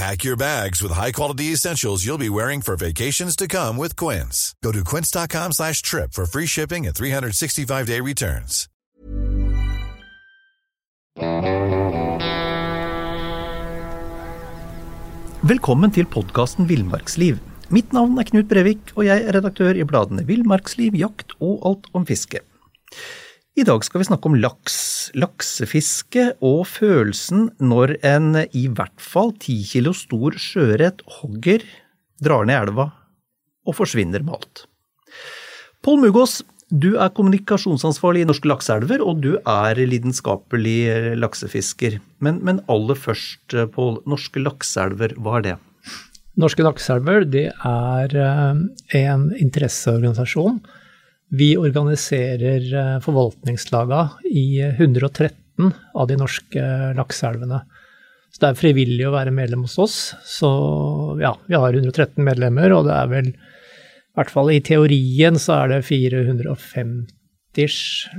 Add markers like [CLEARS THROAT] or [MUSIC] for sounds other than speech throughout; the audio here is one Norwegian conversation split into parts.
Pack your bags with high-quality essentials you'll be wearing for vacations to come with Quince. Go to quince.com slash trip for free shipping and 365-day returns. Velkommen til podkasten Villmarksliv. Mitt navn er Knut Brevik, og jeg er redaktør i bladene Villmarksliv, Jakt og Alt om fiske. I dag skal vi snakke om laks, laksefiske og følelsen når en i hvert fall ti kilo stor sjøørret hogger, drar ned elva og forsvinner med alt. Pål Mugås, du er kommunikasjonsansvarlig i Norske lakseelver, og du er lidenskapelig laksefisker. Men, men aller først, Pål, Norske lakseelver, hva er det? Norske lakseelver er eh, en interesseorganisasjon. Vi organiserer forvaltningslaga i 113 av de norske lakseelvene. Så det er frivillig å være medlem hos oss. Så ja, vi har 113 medlemmer, og det er vel i hvert fall i teorien så er det 450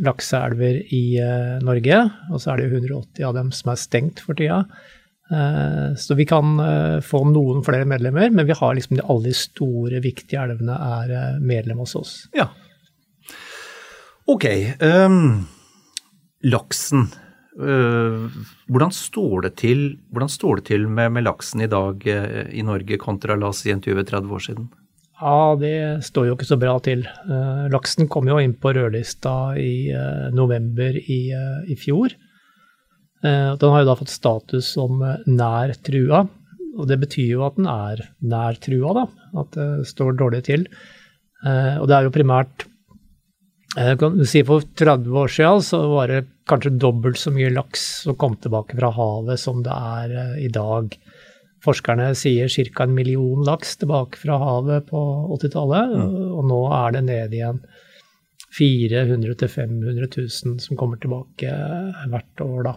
lakseelver i Norge. Og så er det 180 av dem som er stengt for tida. Så vi kan få noen flere medlemmer, men vi har liksom alle de store, viktige elvene er medlem hos oss. Ja. Ok. Um, laksen. hvordan, står til, hvordan står det til med, med laksen i dag i Norge kontra la oss si 20-30 år siden? Ja, det står jo ikke så bra til. Uh, laksen kom jo inn på rødlista i uh, november i, uh, i fjor. den har jo da fått status som nær trua, og det betyr jo at den er nær trua, da. At det står dårlig til. og det er jo primært kan du si For 30 år siden så var det kanskje dobbelt så mye laks som kom tilbake fra havet som det er i dag. Forskerne sier ca. en million laks tilbake fra havet på 80-tallet, mm. og nå er det ned igjen 400 000-500 000 som kommer tilbake hvert år, da.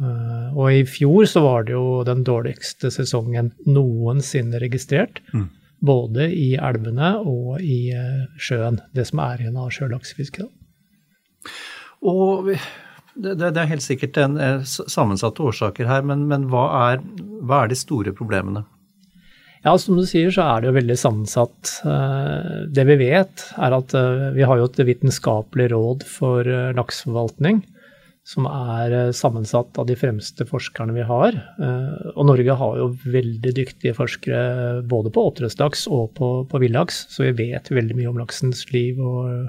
Eh, og i fjor så var det jo den dårligste sesongen noensinne registrert. Mm. Både i elvene og i eh, sjøen. Det som er igjen av sjølaksefiske. Og det, det, er helt sikkert en, eh, sammensatte årsaker her, men, men hva, er, hva, er, de store problemene? Ja, Som du sier, så er det jo veldig sammensatt. Eh, det vi vet, er at vi har jo et vitenskapelig råd for lakseforvaltning, som er sammensatt av de fremste forskerne vi har. Og Norge har jo veldig dyktige forskere både på oppdrettslaks og på, på villaks, så vi vet veldig mye om laksens liv og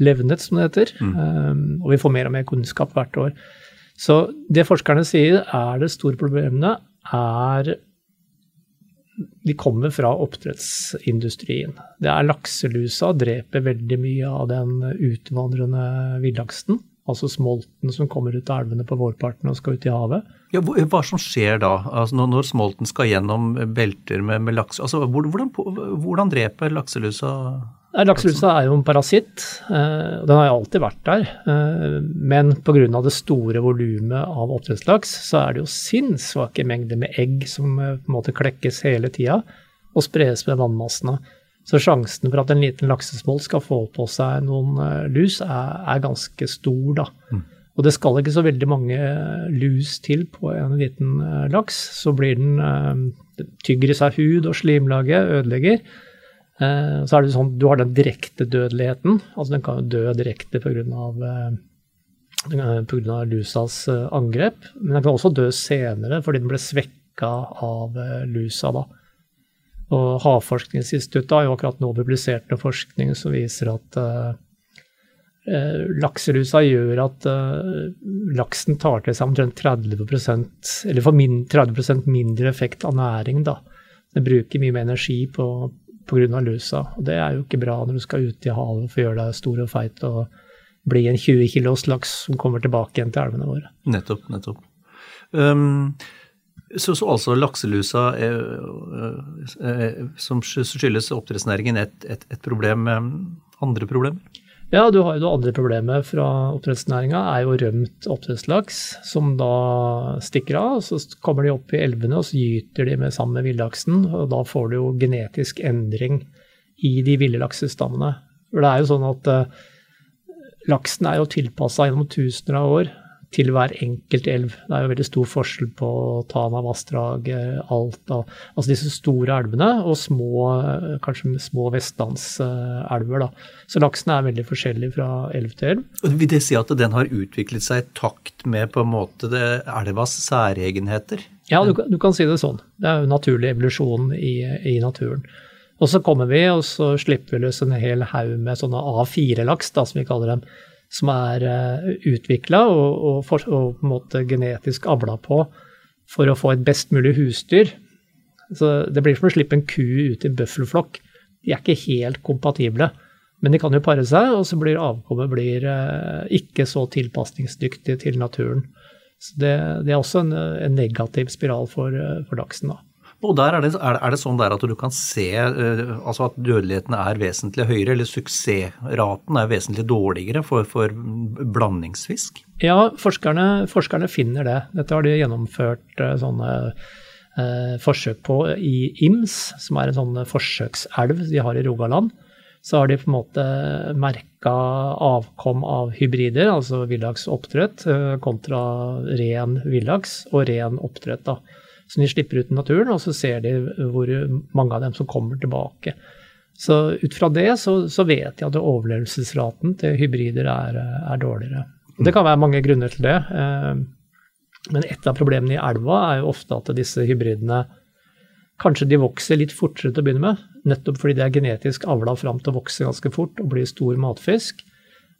levnet, som det heter. Mm. Og vi får mer og mer kunnskap hvert år. Så det forskerne sier er det store problemene, er De kommer fra oppdrettsindustrien. Det er lakselusa dreper veldig mye av den utvandrende villaksen. Altså smolten som kommer ut av elvene på vårparten og skal ut i havet. Ja, hva som skjer da, altså når, når smolten skal gjennom belter med, med laks? Altså, hvordan, hvordan dreper lakselusa Lakselusa er jo en parasitt. Eh, den har alltid vært der. Eh, men pga. det store volumet av oppdrettslaks, så er det jo sinnssvake mengder med egg som eh, på en måte klekkes hele tida og spres med vannmassene. Så sjansen for at en liten laksesmolt skal få på seg noen lus, er, er ganske stor, da. Mm. Og det skal ikke så veldig mange lus til på en liten laks. Så blir den tygger i seg hud og slimlaget, ødelegger. Eh, så er det sånn, Du har den direkte dødeligheten. altså Den kan jo dø direkte pga. Pga. lusas eh, angrep. Men den kan også dø senere fordi den ble svekka av eh, lusa. da. Og Havforskningsinstituttet har jo akkurat nå publisert noe forskning som viser at Eh, lakselusa gjør at uh, laksen tar til seg omtrent 30% eller får min, 30% mindre effekt av næring. da. Den bruker mye mer energi på pga. lusa. og Det er jo ikke bra når du skal ut i havet for å gjøre deg stor og feit og bli en 20 kilos laks som kommer tilbake igjen til elvene våre. Nettopp, nettopp. Um, så, så, altså lakselusa er, er, som skyldes oppdrettsnæringen et, et, et problem andre problemer? Ja, du har jo det andre problemet fra oppdrettsnæringa, er jo rømt oppdrettslaks, som da stikker av. Så kommer de opp i elvene, og så gyter de med sammen med villaksen. Og da får du jo genetisk endring i de ville laksestammene. For det er jo sånn at laksen er jo tilpassa gjennom tusener av år til hver enkelt elv. Det er jo veldig stor forskjell på Tana vassdrag, Alta Altså disse store elvene og små, kanskje små vestlandselver. Så laksen er veldig forskjellig fra elv til elv. Og Vil det si at den har utviklet seg i takt med på en måte det, elvas særegenheter? Ja, du, du, kan si det sånn. Det er jo naturlig evolusjon i, i naturen. Og så kommer vi, og så slipper vi løs en hel haug med sånne A4-laks, som vi kaller dem som er eh, utvikla og, og, og, på en måte genetisk avla på for å få et best mulig husdyr. Så Det blir som å slippe en ku ut i bøffelflokk. De er ikke helt kompatible, men de kan jo pare seg, og så blir avkommet blir, uh, ikke så tilpasningsdyktig til naturen. Så det, det er også en, en, negativ spiral for, for laksen. da. Og der er det, er det, sånn der at du kan se uh, altså at dødeligheten er vesentlig høyere, eller suksessraten er vesentlig dårligere for, for blandingsfisk? Ja, forskerne, forskerne, finner det. Dette har de gjennomført uh, sånne eh, forsøk på i Ims, som er en sånn forsøkselv de har i Rogaland. Så har de på en måte merka avkom av hybrider, altså villaks oppdrett, kontra ren villaks og ren oppdrett. Som de slipper ut i naturen, og så ser de hvor mange av dem som kommer tilbake. Så ut fra det så, så vet de at overlevelsesraten til hybrider er, er, dårligere. Det kan være mange grunner til det. Eh, men et av problemene i elva er jo ofte at disse hybridene kanskje de vokser litt fortere til å begynne med, nettopp fordi de er genetisk avla fram til å vokse ganske fort og bli stor matfisk.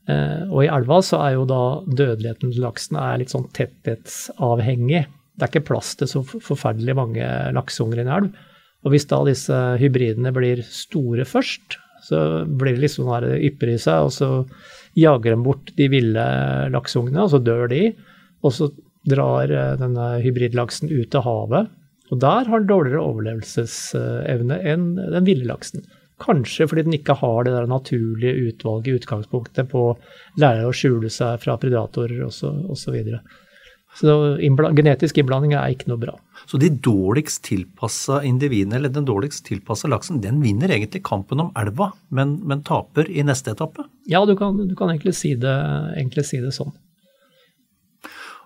Eh, og i elva så er jo da dødeligheten til laksen litt sånn tetthetsavhengig det er ikke plass til så forferdelig mange lakseunger i en elv. Og hvis da disse hybridene blir store først, så blir det liksom sånn ypper i seg, og så jager de bort de ville lakseungene, og så dør de. Og så drar eh, denne hybridlaksen ut til havet, og der har den dårligere overlevelsesevne enn den ville laksen. Kanskje fordi den ikke har det der naturlige utvalget i utgangspunktet på å lære å skjule seg fra predatorer osv. Så innbla genetisk innblanding er ikke noe bra. Så de dårligst tilpassa individene, eller den dårligst tilpassa laksen, den vinner egentlig kampen om elva, men, men taper i neste etappe? Ja, du kan, du kan egentlig, si det, egentlig, si det, sånn.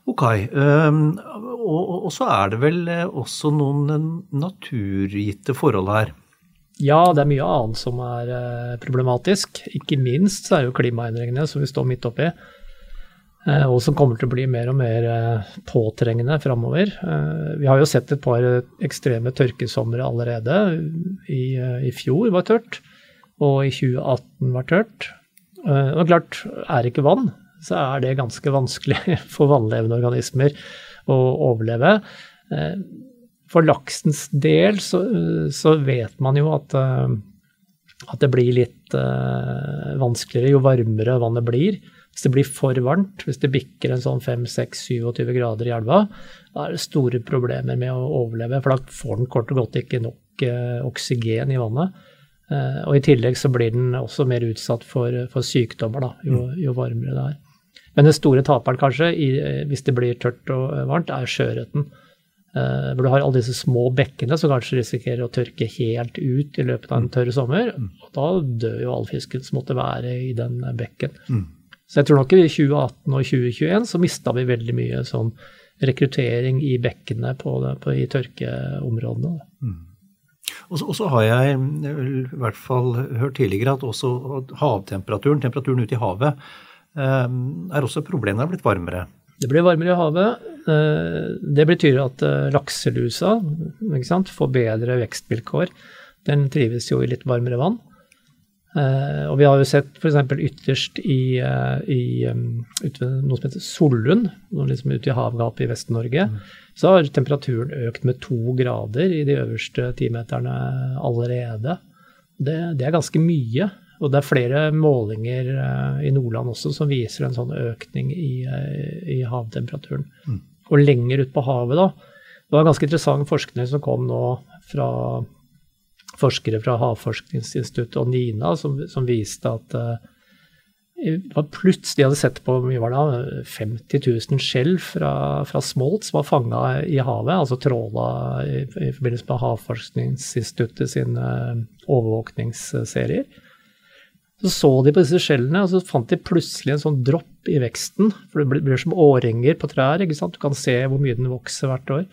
Ok. Um, og, og, så er det vel eh, også noen eh, naturgitte forhold her? Ja, det er mye annet som er uh, problematisk. Ikke minst så er jo klimaendringene som vi står midt oppi. Eh, og som kommer til å bli mer og mer eh, påtrengende framover. Eh, vi har jo sett et par ekstreme tørkesomre allerede. I, I, fjor var tørt, og i 2018 var tørt. Og klart, er det ikke vann, så er det ganske vanskelig [LAUGHS] for vannlevende organismer å overleve. For laksens del så, så vet man jo at, at det blir litt vanskeligere jo varmere vannet blir. Hvis det blir for varmt, hvis det bikker en sånn 5-6-27 grader i elva, da er det store problemer med å overleve, for da får den kort og godt ikke nok eh, oksygen i vannet. Eh, og i tillegg så blir den også mer utsatt for, for sykdommer da, jo, mm. jo, varmere det er. Men den store taperen kanskje, i, hvis det blir tørt og varmt, er sjøørreten. Eh, hvor du har alle disse små bekkene som kanskje risikerer å tørke helt ut i løpet av en mm. tørr sommer. Mm. Og da dør jo all fisken som måtte være i den bekken. Mm. Så jeg tror nok i 2018 og 2021 så mista vi veldig mye sånn rekruttering i bekkene på, det, på i tørkeområdene. Mm. Og så, og så, har jeg i hvert fall hørt tidligere at også havtemperaturen, temperaturen ute i havet, eh, er også et problem. Det har blitt varmere. Det blir varmere i havet. Eh, det betyr at eh, lakselusa sant, får bedre vekstvilkår. Den trives jo i litt varmere vann. Uh, og vi har jo sett f.eks. ytterst i, uh, i um, ut ved noe som heter Solund, liksom ute i havgapet i Vest-Norge, mm. så har temperaturen økt med to grader i de øverste timeterne allerede. Det, det, er ganske mye. Og det er flere målinger uh, i Nordland også som viser en sånn økning i, i havtemperaturen. Mm. Og lenger ut på havet, da. Det var ganske interessant forskning som kom nå fra forskere fra Havforskningsinstituttet og NINA som, som viste at uh, plutselig hadde sett på mye var det, 50 000 skjell fra, fra smolt som var fanga i havet, altså tråla i, i, forbindelse med Havforskningsinstituttet sine uh, overvåkningsserier. Så så de på disse skjellene, og så fant de plutselig en sånn dropp i veksten. For det blir som årringer på trær. ikke sant? Du kan se hvor mye den vokser hvert år.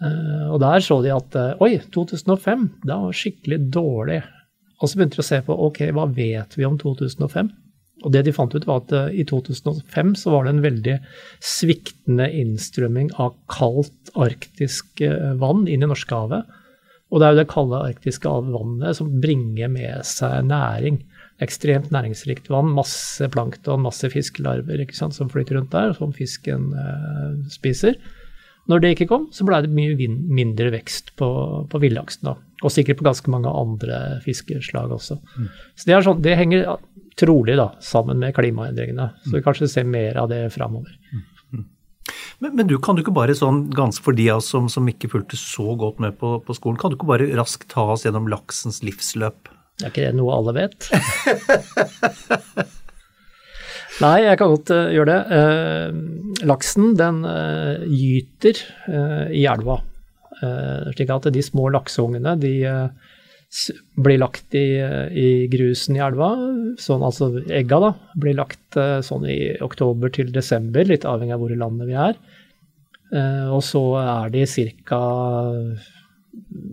Eh, og der så de at eh, oi, 2005, det var skikkelig dårlig. Og så begynte de å se på ok, hva vet vi om 2005? Og det de fant ut, var at eh, i 2005 så var det en veldig sviktende innstrømming av kaldt arktisk vann inn i Norskehavet. Og det er jo det kalde arktiske vannet som bringer med seg næring. Ekstremt næringsrikt vann, masse plankton, masse fiskelarver som flyter rundt der, som fisken eh, spiser. Når det ikke kom, så ble det mye mindre vekst på, på villaksen. Og sikkert på ganske mange andre fiskeslag også. Mm. Så det, sånn, det, henger trolig da, sammen med klimaendringene. Så vi mm. kanskje ser mer av det framover. Mm. mm. Men, men, du kan du ikke bare sånn, ganske for de av oss som, som ikke fulgte så godt med på, på, skolen, kan du ikke bare raskt ta oss gjennom laksens livsløp? Det Er ikke det noe alle vet? [LAUGHS] Nei, jeg kan godt uh, gjøre det. Uh, laksen den uh, gyter i elva. slik at de små lakseungene de blir lagt i, i, grusen i elva. Sånn, altså egga da, blir lagt sånn i oktober til desember, litt avhengig av hvor i landet vi er. og så er de ca.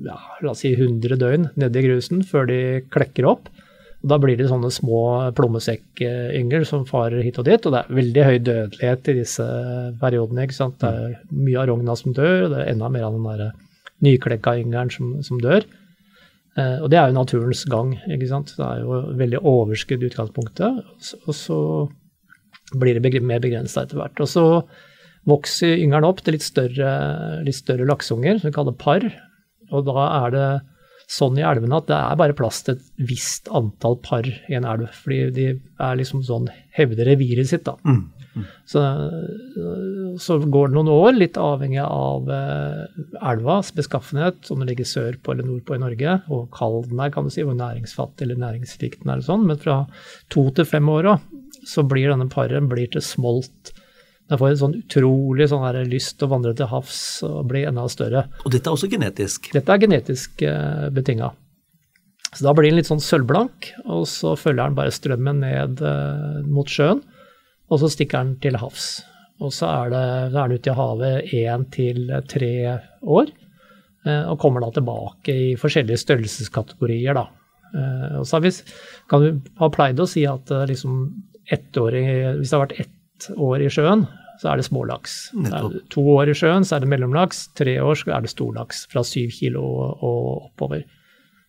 Ja, la oss si 100 døgn nedi grusen før de klekker opp. Da blir det sånne små plommesekkyngel som farer hit og dit, og det er veldig høy dødelighet i disse periodene. ikke sant? Det er mye av rogna som dør, og det er enda mer av den nyklekka yngelen som, som, dør. Eh, og det er jo naturens gang. ikke sant? Det er jo veldig overskudd i utgangspunktet, og så blir det mer begrensa etter hvert. Og så vokser yngelen opp til litt større, litt større lakseunger, som vi kaller par. Og da er det sånn i elvene at det er bare plass til et visst antall par i en elv. Fordi de er liksom sånn hevder reviret sitt, da. Mm. Mm. Så, så, går det noen år, litt avhengig av eh, elvas beskaffenhet, om den ligger sørpå eller nordpå i Norge, og kald den er, kan du si, hvor næringsfattig eller næringsrik den er, og sånn. Men fra to til fem år så blir denne paren blir til smolt jeg får en sånn utrolig sånn her lyst til å vandre til havs og bli enda større. Og dette er også genetisk? Dette er genetisk eh, betinga. Så da blir den litt sånn sølvblank, og så følger den bare strømmen ned eh, mot sjøen, og så stikker den til havs. Og så er, det, så er den ute i havet én til tre år, Eh, og kommer da tilbake i forskjellige størrelseskategorier, da. Eh, og så vi, kan vi ha pleid å si at liksom ettåring, hvis det har vært ett år i sjøen, så er det smålaks. to år i sjøen, så er det mellomlaks. Tre år så er det storlaks. Fra syv kilo og oppover.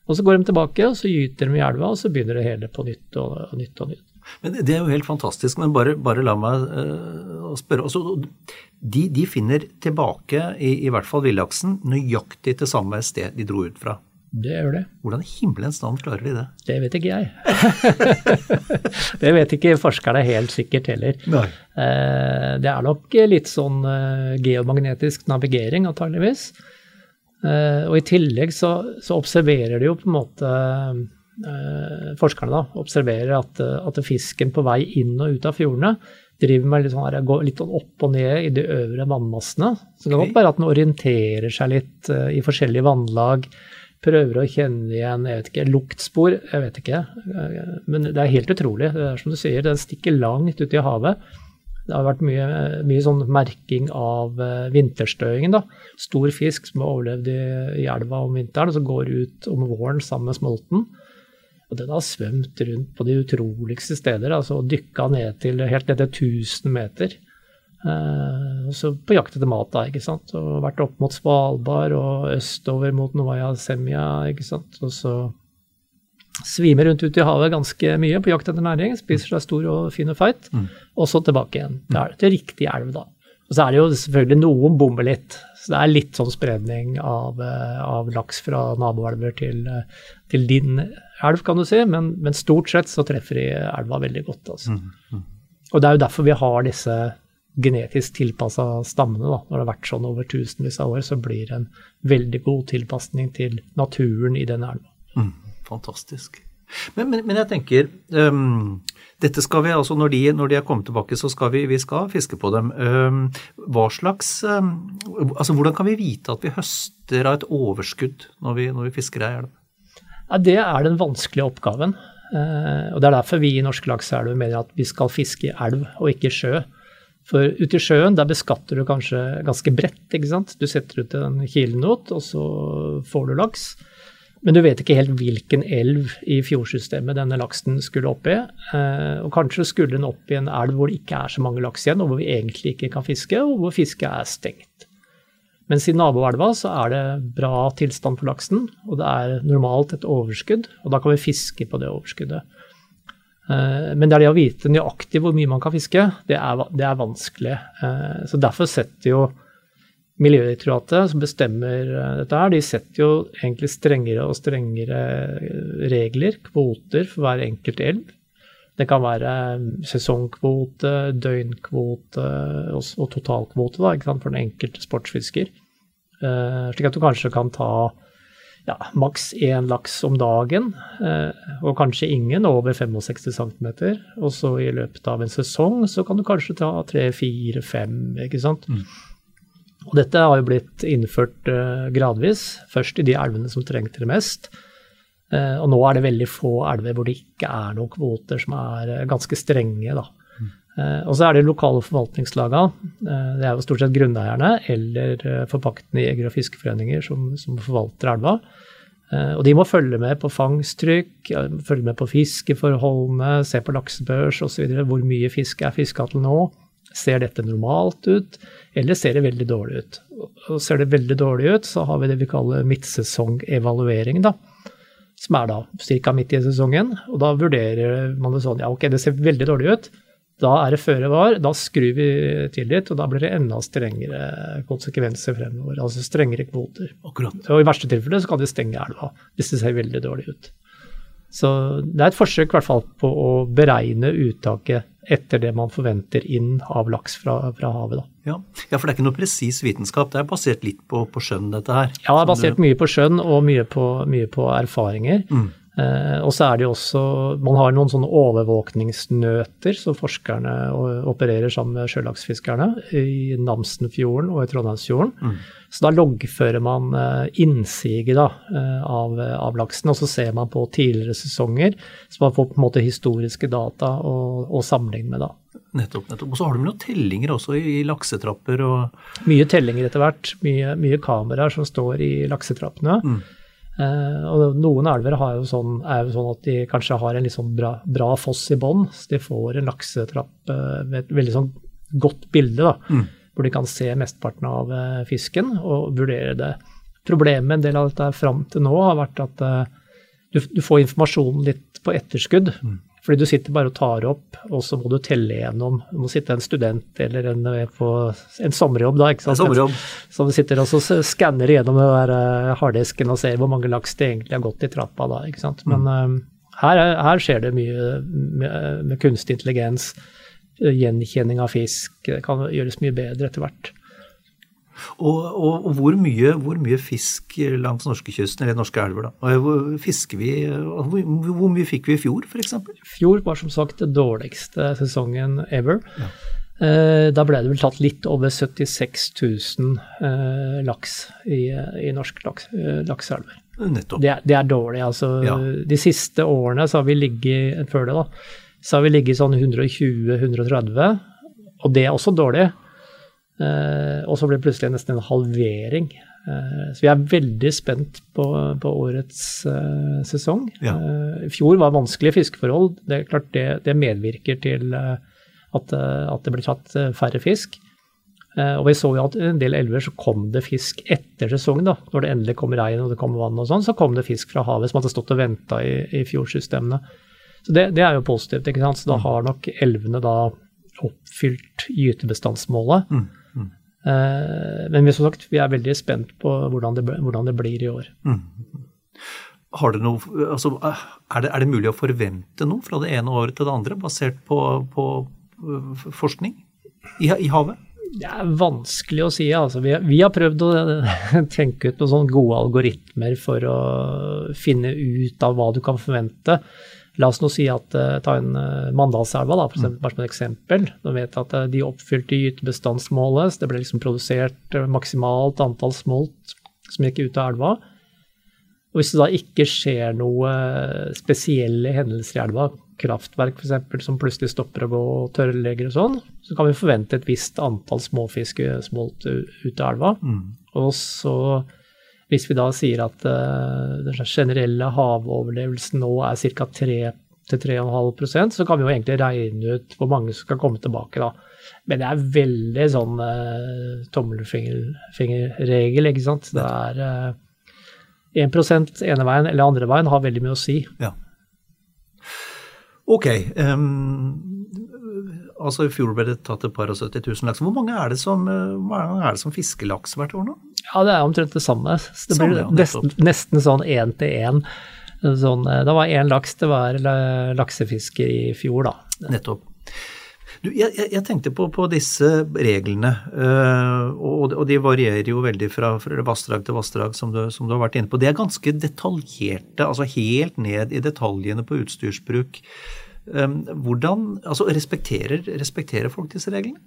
Og så går de tilbake, og så gyter de i elva, og så begynner det hele på nytt og, og nytt og nytt. Men Det er jo helt fantastisk, men bare, bare la meg uh, spørre. Altså, de, de, finner tilbake, i, i hvert fall villaksen, nøyaktig til samme sted de dro ut fra. Det gjør det. Hvordan i himmelens navn klarer de det? Det vet ikke jeg. [LAUGHS] det vet ikke forskerne helt sikkert heller. Nei. Eh, det er nok litt sånn eh, geomagnetisk navigering, antageligvis. Eh, og i tillegg så, så, observerer de jo på en måte Forskerne da, observerer at, at, fisken på vei inn og ut av fjordene driver med litt sånn, går litt sånn opp og ned i de øvre vannmassene. Så det kan godt være at den orienterer seg litt i forskjellige vannlag prøver å kjenne igjen jeg vet ikke, luktspor. Jeg vet ikke. Men det er helt utrolig. Det er som du sier, den stikker langt ut i havet. Det har vært mye, mye sånn merking av eh, vinterstøingen. da. Stor fisk som har overlevd i, i elva om vinteren, og som går ut om våren sammen med smolten. Og den har svømt rundt på de utroligste steder. altså Dykka ned til helt ned til 1000 meter. Uh, så på jakt etter mat, da, ikke sant. Og vært opp mot Svalbard og østover mot Novaya Semja, ikke sant. Og så Svimer rundt ute i havet ganske mye på jakt etter næring. Spiser seg stor og fin og feit. Og så tilbake igjen. Det er til riktig elv, da. Og så er det jo selvfølgelig noen bommer litt. Så det er litt sånn spredning av, eh, av laks fra naboelver til, eh, til din elv, kan du si. Men, men stort sett så treffer de elva veldig godt. Altså. Og det er jo derfor vi har disse genetisk tilpassa stammene. da. Når det har vært sånn over tusenvis av år, så blir det en veldig god tilpasning til naturen i den elva. Mm, fantastisk. Men, men, men, jeg tenker um, dette skal vi, altså når de, når de, er kommet tilbake, så skal vi, vi skal fiske på dem. Um, hva slags um, altså Hvordan kan vi vite at vi høster av et overskudd når vi, når vi fisker ei elv? Ja, det er den vanskelige oppgaven. Uh, og Det er derfor vi i Norske Lakseelver mener at vi skal fiske i elv og ikke sjø. For ute i sjøen der beskatter du kanskje ganske bredt. ikke sant? Du setter ut en kilenot, og så får du laks. Men du vet ikke helt hvilken elv i fjordsystemet denne laksen skulle opp i. Eh, og kanskje skulle den opp i en elv hvor det ikke er så mange laks igjen, og hvor vi egentlig ikke kan fiske, og hvor fisket er stengt. Mens i naboelva så er det bra tilstand for laksen, og det er normalt et overskudd, og da kan vi fiske på det overskuddet. Eh, men det er det å vite nøyaktig hvor mye man kan fiske, det er, det er vanskelig. Eh, så derfor setter jo Miljødirektoratet, som bestemmer eh, dette her, de setter jo egentlig strengere og strengere regler, kvoter, for hver enkelt elv. Det kan være eh, sesongkvote, døgnkvote og, totalkvote da, for den enkelte sportsfisker. Slik at du kanskje kan ta ja, maks én laks om dagen, uh, og kanskje ingen over 65 cm. Og så i løpet av en sesong så kan du kanskje ta tre, fire, fem, ikke sant. Mm. Og dette har jo blitt innført uh, gradvis, først i de elvene som trengte det mest. Uh, og nå er det veldig få elver hvor det ikke er noen kvoter som er ganske strenge. da. Mm. og så er det lokale forvaltningslagene, det er jo stort sett grunneierne eller forpaktende jeger- og fiskeforeninger som, som forvalter elva. Og de må følge med på fangsttrykk, følge med på fiskeforholdene, se på laksebørs osv. Hvor mye fisk er fiska til nå? Ser dette normalt ut? eller ser det veldig dårlig ut. Og ser det veldig dårlig ut, så har vi det vi kaller midtsesongevaluering, da. Som er da ca. midt i sesongen. Og da vurderer man det sånn ja, ok, det ser veldig dårlig ut. Da er det føre var, da skrur vi til litt, og da blir det enda strengere konsekvenser fremover. Altså strengere kvoter. Akkurat. Og i verste tilfelle så kan de stenge elva hvis det ser veldig dårlig ut. Så det er et forsøk i hvert fall på å beregne uttaket etter det man forventer inn av laks fra, fra havet. Ja. ja. for det er ikke noe presis vitenskap, det er basert litt på, på, skjønn dette her? Ja, det er basert mye på skjønn og mye på, mye på erfaringer. Mm. Eh, og så er det jo også Man har noen sånne overvåkningsnøter som forskerne opererer sammen med sjølaksfiskerne i Namsenfjorden og i Trondheimsfjorden. Mm. Så da loggfører man eh, innsiget da, eh, av, av, laksen, og så ser man på tidligere sesonger, så man får på en måte historiske data å sammenligne med. da. Nettopp. nettopp. Og så har du noen tellinger også i, i laksetrapper og Mye tellinger etter hvert. Mye, mye kameraer som står i laksetrappene. Mm. Uh, og noen elver jo sånn, er jo sånn at de kanskje har en litt sånn bra, bra foss i bånn. Så de får en laksetrapp med et veldig sånn godt bilde, da, mm. hvor de kan se mesteparten av uh, fisken og vurdere det. Problemet med en del av dette fram til nå har vært at du, du, får informasjonen litt på etterskudd. Mm. Fordi du sitter bare og tar opp, og så må du telle gjennom. Du må sitte en student eller en eh, på en sommerjobb, da. ikke sant? En sommerjobb. Som sitter og skanner gjennom den der eh, harddisken og ser hvor mange laks det egentlig har gått i trappa da. ikke sant? Men mm. um, her, her, skjer det mye med, med kunstig intelligens. Gjenkjenning av fisk. Det kan gjøres mye bedre etter hvert. Og, og, og hvor, mye, hvor, mye, fisk langs norskekysten, eller norske elver, da? Hvor, fisker vi, hvor, hvor, mye fikk vi i fjor, f.eks.? Fjor var som sagt det dårligste sesongen ever. Ja. Eh, da ble det vel tatt litt over 76 000 eh, laks i, i norske laks, eh, lakseelver. Nettopp. Det, det, er dårlig. altså. Ja. De siste årene så har vi ligget før det da, så har vi ligget sånn 120-130, og det er også dårlig. Eh, og så ble det plutselig nesten en halvering. Eh, så vi er veldig spent på, på årets eh, sesong. Ja. I fjor var vanskelige fiskeforhold. Det er klart det, det medvirker til at, at, det blir tatt færre fisk. Eh, og vi så jo at i en del elver så kom det fisk etter sesongen, da. Når det endelig kom regn og det kom vann og sånn, så kom det fisk fra havet som hadde stått og venta i, i fjordsystemene. Så det, det, er jo positivt, ikke sant. Så da mm. har nok elvene da oppfylt gytebestandsmålet. Mm. Eh, men vi, som sagt, vi er veldig spent på hvordan det, hvordan det blir i år. Mm. Har det noe, altså, er, det, er, det, mulig å forvente noe fra det ene året til det andre, basert på, på forskning i, i havet? Det er vanskelig å si. Altså. Vi, vi, har prøvd å [LAUGHS] tenke ut noen gode algoritmer for å finne ut av hva du kan forvente. La oss nå si at uh, ta en uh, Mandalselva, da, for eksempel, bare som et eksempel. Nå vet jeg at uh, de oppfylte gytebestandsmålet. Så det ble liksom produsert maksimalt antall smolt som gikk ut av elva. Og hvis det da ikke skjer noe spesielle hendelser i elva, kraftverk f.eks. som plutselig stopper å gå og tørrlegger og sånn, så kan vi forvente et visst antall småfiskesmolt ut av elva. Mm. Og så, hvis vi da sier at uh, den generelle havoverlevelsen nå er ca. 3-3,5% så kan vi jo egentlig regne ut hvor mange som skal komme tilbake da. Men det er veldig sånn uh, tommelfingerregel, ikke sant. Det er uh, 1% ene veien eller andre veien har veldig mye å si. Ja. Ok. Um, altså I fjor ble det tatt et par og 70 000 laks. Hvor mange er det som, er det som fiskelaks hvert år nå? Ja, Det er omtrent det samme. det blir samme, ja, nesten, nesten, sånn én til én. Sånn, eh, det var én laks det var laksefisker i fjor, da. Nettopp. Du, jeg, jeg, tenkte på, på, disse reglene, uh, og, og, de varierer jo veldig fra, fra vassdrag til vassdrag, som, som, du har vært inne på. De er ganske detaljerte, altså helt ned i detaljene på utstyrsbruk. Um, hvordan, altså respekterer, respekterer folk disse reglene?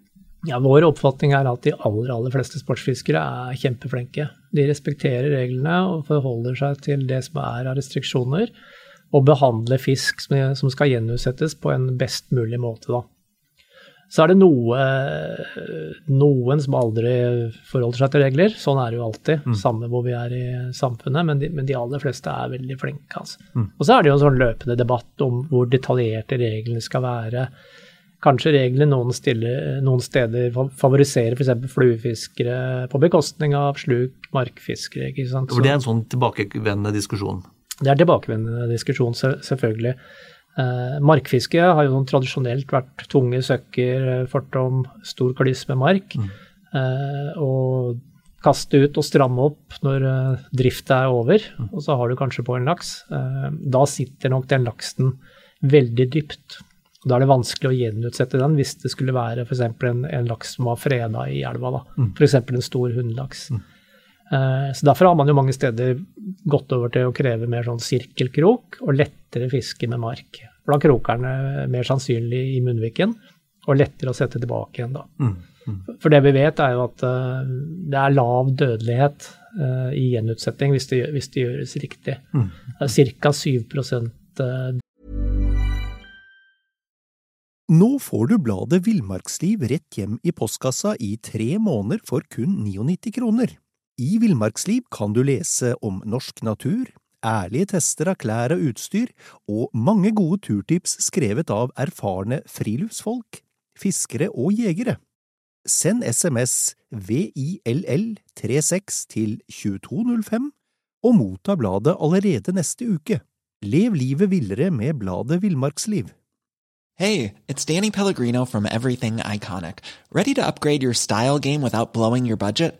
Ja, Vår oppfatning er at de aller, aller fleste sportsfiskere er kjempeflinke. De respekterer reglene og forholder seg til det som er av restriksjoner, og behandler fisk som skal gjenutsettes på en best mulig måte. da. Så er det noe, noen som aldri forholder seg til regler. Sånn er det jo alltid, mm. samme hvor vi er i samfunnet. Men de, men de aller fleste er veldig flinke. Altså. Mm. Og så er det jo en sånn løpende debatt om hvor detaljerte reglene skal være. Kanskje reglene noen, stiller, noen steder favoriserer f.eks. fluefiskere på bekostning av sluk markfiskere. ikke sant? Så, det er en sånn tilbakevendende diskusjon? Det er tilbakevendende diskusjon, selvfølgelig. Eh, markfiske har jo tradisjonelt vært tunge søkker, eh, fortom stor kliss med mark. Mm. Eh, og kaste ut og stramme opp når eh, drifta er over, mm. og så har du kanskje på en laks. Eh, da sitter nok den laksen veldig dypt. Og Da er det vanskelig å gjenutsette den hvis det skulle være f.eks. En, en laks som var freda i elva. da, mm. F.eks. en stor hunnlaks. Mm. Eh, så Derfor har man jo mange steder gått over til å kreve mer sånn sirkelkrok og lettere fiske med mark. For da kroker den mer sannsynlig i munnviken og lettere å sette tilbake igjen da. Mm, mm. For det vi vet er jo at uh, det er lav dødelighet uh, i gjenutsetting hvis det, hvis det gjøres riktig. Mm. Ca. 7 uh, Nå får du bladet Villmarksliv rett hjem i postkassa i tre måneder for kun 99 kroner. I Villmarksliv kan du lese om norsk natur, ærlige tester av klær og utstyr, og mange gode turtips skrevet av erfarne friluftsfolk, fiskere og jegere. Send SMS VILL36 til 2205 og motta bladet allerede neste uke. Lev livet villere med bladet Villmarksliv. Hey, it's Danny Pellegrino from Everything Iconic. Ready to upgrade your style game without blowing your budget?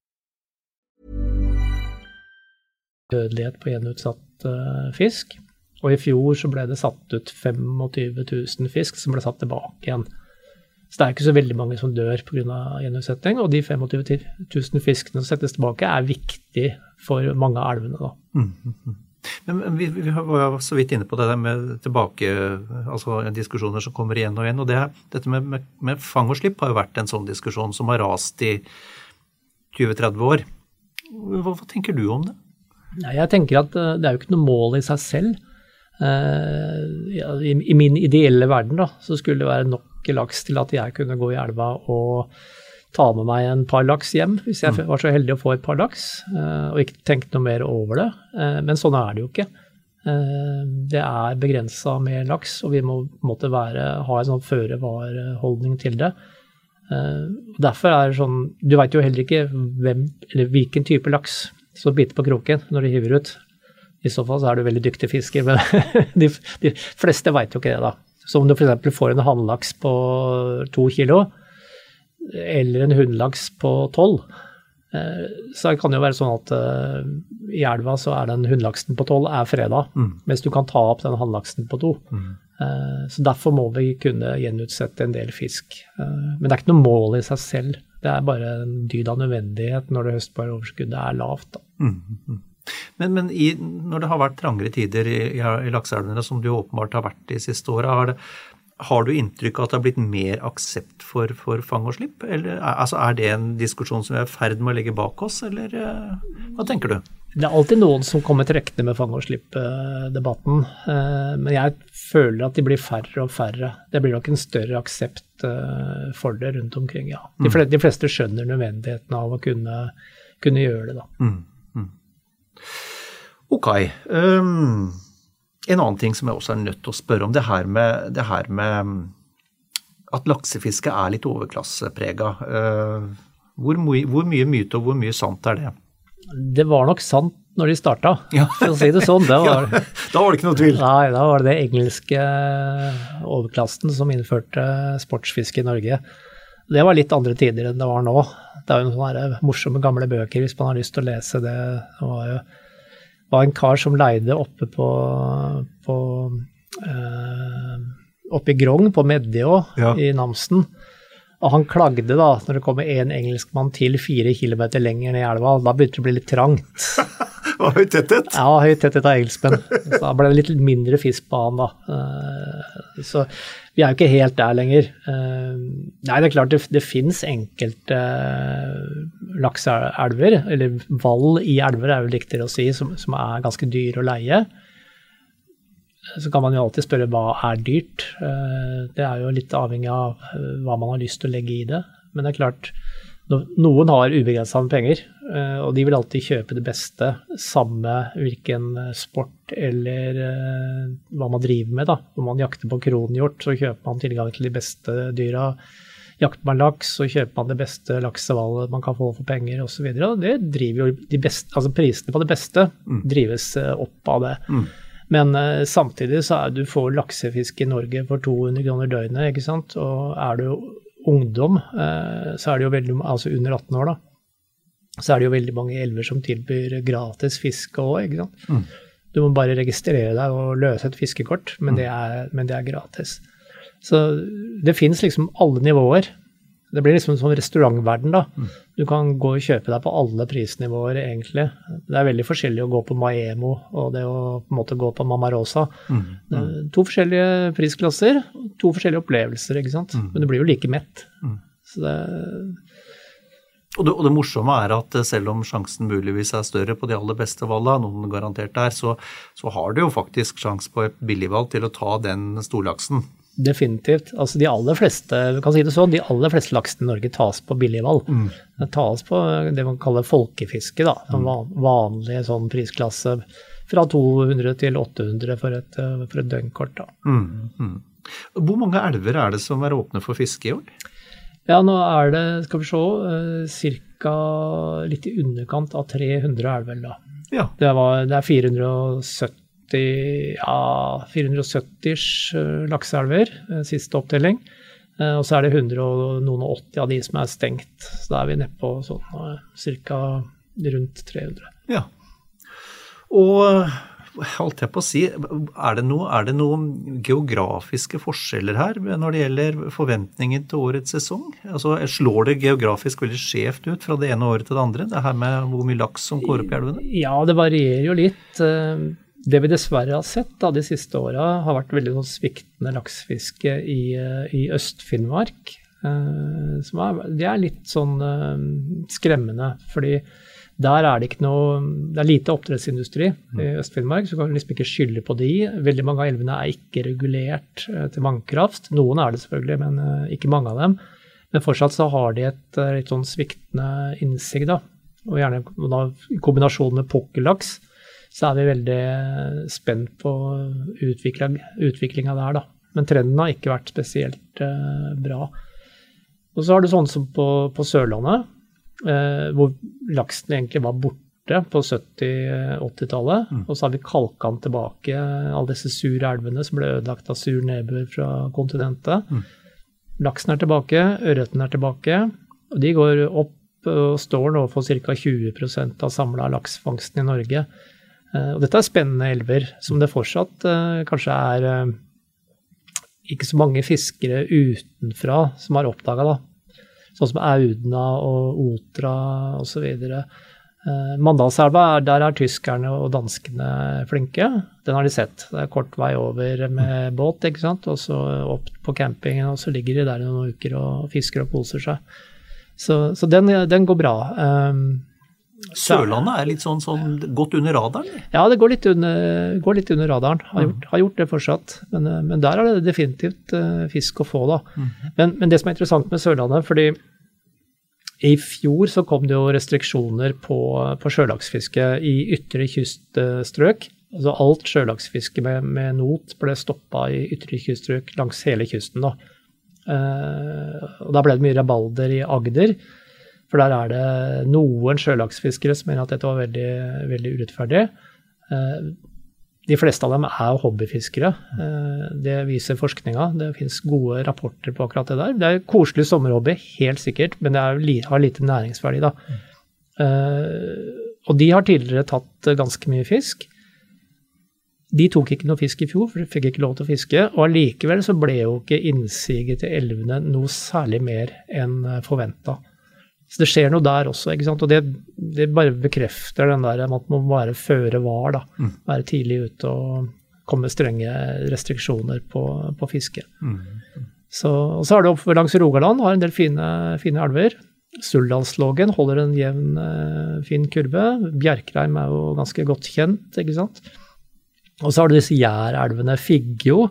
Dødelighet på gjenutsatt uh, fisk. Og i fjor så ble det satt ut 25 000 fisk som ble satt tilbake igjen. Så det er ikke så veldig mange som dør pga. gjenutsetting. Og de 25 000 fiskene som settes tilbake, er viktig for mange av elvene. da. Mm, mm, mm. Men vi, vi, var så vidt inne på det der med tilbake, altså diskusjoner som kommer igjen og igjen. og det, Dette med, med, med fang og slipp har jo vært en sånn diskusjon som har rast i 20-30 år. Hva, hva tenker du om det? Nei, jeg tenker at det er jo ikke noe mål i seg selv. I, I min ideelle verden da, så skulle det være nok laks til at jeg kunne gå i elva og ta med meg en par laks hjem, hvis jeg var så heldig å få et par laks, og ikke tenkt noe mer over det. Men sånn er det jo ikke. Det er begrensa med laks, og vi må måtte være, ha en sånn føre-var-holdning til det. Derfor er det sånn Du veit jo heller ikke hvem, eller hvilken type laks som bite på kroken når de hiver ut. I så fall så er du veldig dyktig fisker, men [LAUGHS] de, de fleste veit jo ikke det, da. Så om du f.eks. får en hannlaks på to kilo, eller en hunnlaks på tolv, så kan det jo være sånn at i elva så er den hunnlaksen på tolv er freda, mm. mens du kan ta opp den hannlaksen på to. Mm. Så derfor må vi kunne gjenutsette en del fisk. Men det er ikke noe mål i seg selv. Det er bare en dyd av nødvendighet når det høstbare overskuddet er lavt. Mm, mm. Men, men i, når det har vært trangere tider i, i, i lakseelvene, som det jo åpenbart har vært de siste åra, har, har, du inntrykk av at det har blitt mer aksept for, for fang og slipp? Eller, altså, er det en diskusjon som vi er i ferd med å legge bak oss, eller hva tenker du? Det er alltid noen som kommer trekkende med fang og slipp-debatten. Men jeg føler at de blir færre og færre. Det blir nok en større aksept for det rundt omkring, ja. De mm. fleste, de fleste skjønner nødvendigheten av å kunne, kunne gjøre det, da. Mm. Mm. Ok. Um, en annen ting som jeg også er nødt til å spørre om, det her med, det her med at laksefiske er litt overklasseprega. Uh, hvor, hvor mye myte og hvor mye sant er det? Det var nok sant når de starta, ja. for å si det sånn. Det [LAUGHS] var, ja, da var det ikke noe tvil? Nei, da var det det engelske overklassen som innførte sportsfiske i Norge. Det var litt andre tider enn det var nå. Det er jo noen morsomme gamle bøker hvis man har lyst til å lese det. Det var jo var en kar som leide oppe på, på eh, oppe i Grong, på Medjå ja. i Namsen. Og han klagde da, når det kommer en engelskmann til fire kilometer lenger ned i elva. Da begynte det å bli litt trangt. [LAUGHS] Og høy tetthet? Ja, høy tetthet av engelskmenn. Så da ble det litt mindre fisk på han, da. Eh, så vi er jo ikke helt der lenger. Eh, nei, det er klart det, det fins enkelte eh, lakseelver, eller vall i elver er jo riktigere å si, som, som er ganske dyre å leie. Så kan man jo alltid spørre hva er dyrt. Eh, det er jo litt avhengig av eh, hva man har lyst til å legge i det. Men det er klart, noen har ubegrensa med penger, eh, og de vil alltid kjøpe det beste, samme hvilken sport eller hva man driver med. da. Om man jakter på kronhjort, så kjøper man tilgang til de beste dyra. Jakter man laks, så kjøper man det beste laksehvalet man kan få for penger osv. Det de beste, altså Prisene på det beste mm. drives opp av det. Mm. Men uh, samtidig så er du får laksefisk i Norge for 200 kroner døgnet, ikke sant. Og er du ungdom, uh, så er det jo veldig Altså under 18 år, da. Så er det jo veldig mange elver som tilbyr gratis fiske òg, ikke sant. Mm. Du må bare registrere deg og løse et fiskekort, men, mm. det, er, men det er gratis. Så det fins liksom alle nivåer. Det blir liksom en sånn restaurantverden, da. Mm. Du kan gå og kjøpe deg på alle prisnivåer, egentlig. Det er veldig forskjellig å gå på Maemo og det å på en måte gå på Mamma Rosa. Mm. Mm. To forskjellige prisklasser, to forskjellige opplevelser, ikke sant. Mm. Men du blir jo like mett. Mm. Så det og det, og det, morsomme er at selv om sjansen muligvis er større på de aller beste valgene, noen garantert er, så, så har du jo faktisk sjanse på et billigvalg til å ta den storlaksen. Definitivt. Altså de aller fleste vi kan si det sånn, de aller fleste laksen i Norge tas på billigvalg. Mm. Det tas på det man kaller folkefiske. da, en mm. Vanlig sånn prisklasse fra 200 til 800 for et, for et døgnkort. da. Mm. Mm. Hvor mange elver er det som er åpne for fiske i år? Ja, nå er det, skal vi se, ca. litt i underkant av 300 elver. da. Ja. Det, var, det er 470 ja, 470 eh, lakseelver, eh, siste opptelling. Eh, og så er det 100 og noen og 80 av de som er stengt. Så da er vi nede på sånn ca. rundt 300. Ja. Og holdt jeg på å si, er det, noe, er det noen geografiske forskjeller her når det gjelder forventninger til årets sesong? Altså, Slår det geografisk veldig skjevt ut fra det ene året til det andre? Det her med hvor mye laks som går opp i elvene? Ja, det varierer jo litt. Det vi dessverre har sett da, de siste åra, har vært veldig sånn sviktende laksefiske i, eh, i Øst-Finnmark. Eh, det er litt sånn eh, skremmende, fordi Der er det ikke noe Det er lite oppdrettsindustri i Øst-Finnmark, så kan du liksom ikke skylde på de. Veldig mange av elvene er ikke regulert til vannkraft. Noen er det selvfølgelig, men ikke mange av dem. Men fortsatt så har de et litt sånn sviktende innsig, da. Og gjerne i kombinasjon med pukkellaks, så er vi veldig spent på utviklinga der, da. Men trenden har ikke vært spesielt eh, bra. Og så har du sånn som på, på Sørlandet, eh, hvor laksen egentlig var borte på 70-80-tallet. Mm. Og så har vi kalka den tilbake, alle disse sure elvene som ble ødelagt av sur nedbør fra kontinentet. Mm. Laksen er tilbake, ørreten er tilbake. og De går opp og står nå for ca. 20% av samla laksefangsten i Norge. Eh, og dette er spennende elver, som det fortsatt eh, kanskje er eh, ikke så mange fiskere utenfra som har oppdaga, da. Sånn som Audna og Otra osv. Mandalselva, der er tyskerne og danskene flinke. Den har de sett. Det er kort vei over med båt, ikke sant. Og så opp på campingen, og så ligger de der i noen uker og fisker og koser seg. Så, så den, den, går bra. Um, Sørlandet er litt sånn, sånn godt under radaren? Ja, det går litt under, går litt under radaren. Har gjort, har gjort, det fortsatt. Men, eh, men, der er det definitivt uh, fisk å få, da. Mm. Men, men, det som er interessant med Sørlandet, fordi i fjor så kom det jo restriksjoner på, på sjølaksfiske i ytre kyststrøk. Altså alt sjølaksfiske med, med, not ble stoppa i ytre kyststrøk langs hele kysten. Da. Uh, og da ble det mye rabalder i Agder. For der er det noen sjølaksfiskere som mener at dette var veldig, veldig urettferdig. Eh, de fleste av dem er hobbyfiskere. Eh, det viser forskninga. Det fins gode rapporter på akkurat det der. Det er koselig sommerhobby, helt sikkert, men det er, har lite næringsverdi, da. Eh, og de har tidligere tatt ganske mye fisk. De tok ikke noe fisk i fjor, for de fikk ikke lov til å fiske. Og allikevel så ble jo ikke innsiget til elvene noe særlig mer enn forventa. Så det skjer noe der også. ikke sant? Og det, det bare bekrefter den der at man må være føre var. da, mm. Være tidlig ute og komme med strenge restriksjoner på, på fiske. Mm. Så, og så har du oppe langs Rogaland, har en del fine, fine elver. Suldalslågen holder en jevn, uh, fin kurve. Bjerkreim er jo ganske godt kjent, ikke sant. Og så har du disse jærelvene. Figgjo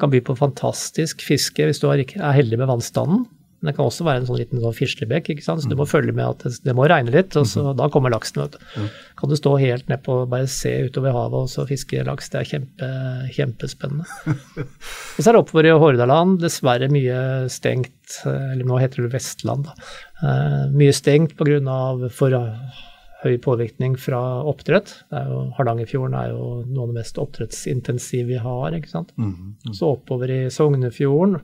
kan by på fantastisk fiske hvis du er heldig med vannstanden. Men det kan også være en sånn liten sånn fislebekk, ikke sant? så du må mm. følge med at det, det må regne litt, og så, mm-hmm. da kommer laksen. vet du. Kan du stå helt nedpå på bare se utover havet og så fiske laks. Det er kjempe, kjempespennende. [LAUGHS] og så er det oppover i Hordaland dessverre mye stengt, eller nå heter det Vestland, da. Uh, mye stengt pga. for høy påvirkning fra oppdrett. Jo, Hardangerfjorden er jo noe av det mest oppdrettsintensive vi har. ikke sant? Mm, mm. Så oppover i Sognefjorden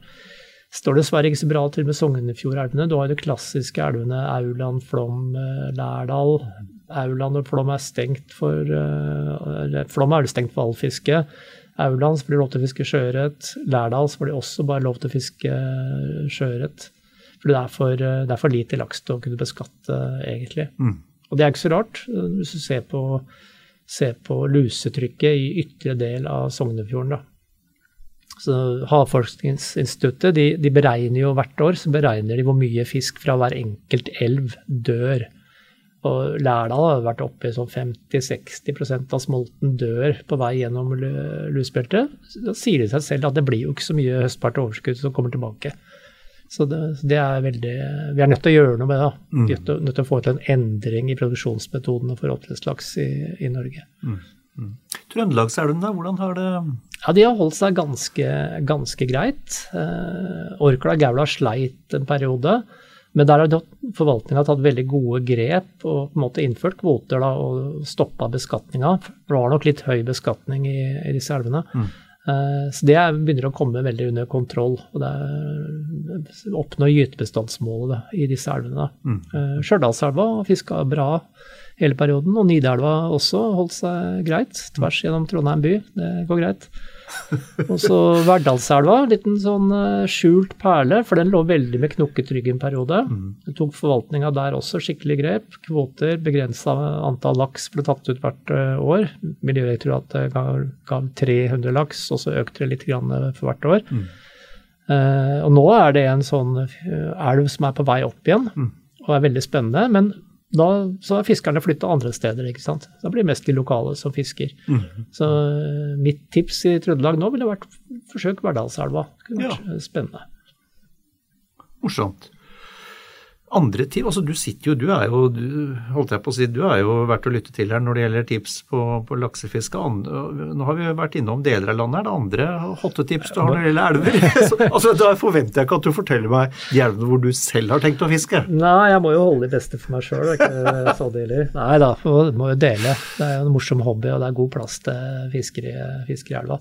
står dessverre ikke så bra til med Sognefjordelvene. Du har de klassiske elvene Auland, Flom, eh, Lærdal. Auland og Flom er stengt for uh, Flom er stengt for all fiske. Auland blir lov til å fiske sjøørret. Lærdal blir det også bare lov til å fiske eh, sjøørret. For det er for, det er for lite laks til å kunne beskatte, egentlig. Mm. Og det er ikke så rart, hvis du ser på, ser på lusetrykket i ytre del av Sognefjorden. da. Så Havforskningsinstituttet de, de, beregner jo hvert år så beregner de hvor mye fisk fra hver enkelt elv dør. Og Lærdal har vært oppe i sånn 50-60% av smolten dør på vei gjennom lusbeltet. Da sier det seg selv at det blir jo ikke så mye høstbart overskudd som kommer tilbake. Så det, det, er veldig Vi er nødt til å gjøre noe med det. Mm. Vi er nødt til å få til en endring i produksjonsmetodene for oppdrettslaks i, i Norge. Mm. Mm. Trøndelagselven, hvordan har det ja, De har holdt seg ganske, ganske greit. Eh, Orkla Gaula sleit en periode. Men der har forvaltninga tatt veldig gode grep og på en måte innført kvoter da, og stoppa beskatninga. Det var nok litt høy beskatning i, i disse elvene. Mm. Eh, så det begynner å komme veldig under kontroll. og det er Oppnå gytebestandsmålet i disse elvene. Mm. Eh, Stjørdalselva fiska bra hele perioden, og Nidelva også holdt seg greit tvers gjennom Trondheim by. Det går greit. Og så Verdalselva, en liten sånn uh, skjult perle, for den lå veldig med knokketrygg en periode. Mm. Det tok forvaltninga der også skikkelig grep. Kvoter, begrensa antall laks ble tatt ut hvert uh, år. Miljødirektoratet ga, ga 300 laks, og så økte det litt for hvert år. Mm. Uh, og nå er det en sånn elv som er på vei opp igjen, mm. og er veldig spennende. Men da så har fiskerne flytta andre steder, ikke sant. Da blir det mest de lokale som fisker. Så eh, mitt tips i Trøndelag nå ville vært forsøk Verdalselva. Det kunne vært ja. spennende. Morsomt. Andre tips, altså Du sitter jo, du er jo du, holdt jeg på å si, du er jo verdt å lytte til her når det gjelder tips på, på laksefiske. Nå har vi jo vært innom deler av landet. Er det andre hotte tips du har når det gjelder elver? Så, [LAUGHS] [LAUGHS] altså, Da forventer jeg ikke at du forteller meg de elvene hvor du selv har tenkt å fiske. Nei, jeg må jo holde de beste for meg sjøl, ikke [LAUGHS] så deler. Nei da, må, må jo dele. Det er jo en morsom hobby, og det er god plass til fisker i, fisker i elva.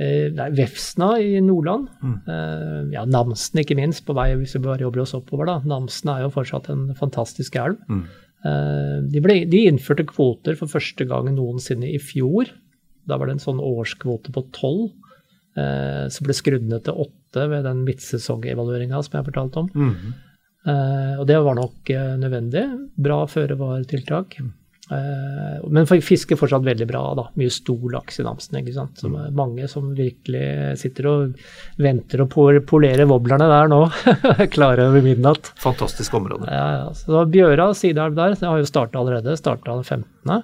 Eh, Vefsna i Nordland. Mm. Ja, Namsen ikke minst, på vei hvis vi bare jobber oss oppover. da. Namsen er jo fortsatt en fantastisk elv. Mm. De, ble, de innførte kvoter for første gang noensinne i fjor. Da var det en sånn årskvote på tolv. Eh, så ble skrudd ned til åtte ved den midtsesongevalueringa som jeg fortalte om. Eh, og det var nok eh, nødvendig. Bra føre-var-tiltak. Eh, men for- fisker fortsatt veldig bra. da, Mye stor laks i Namsen. ikke sant? Som er mange som virkelig sitter og venter og polerer wobblerne der nå. [LAUGHS] Klare over midnatt. Fantastisk område. Ja, ja. Så Bjøra sideelv der, det har jo starta allerede. Starta den 15.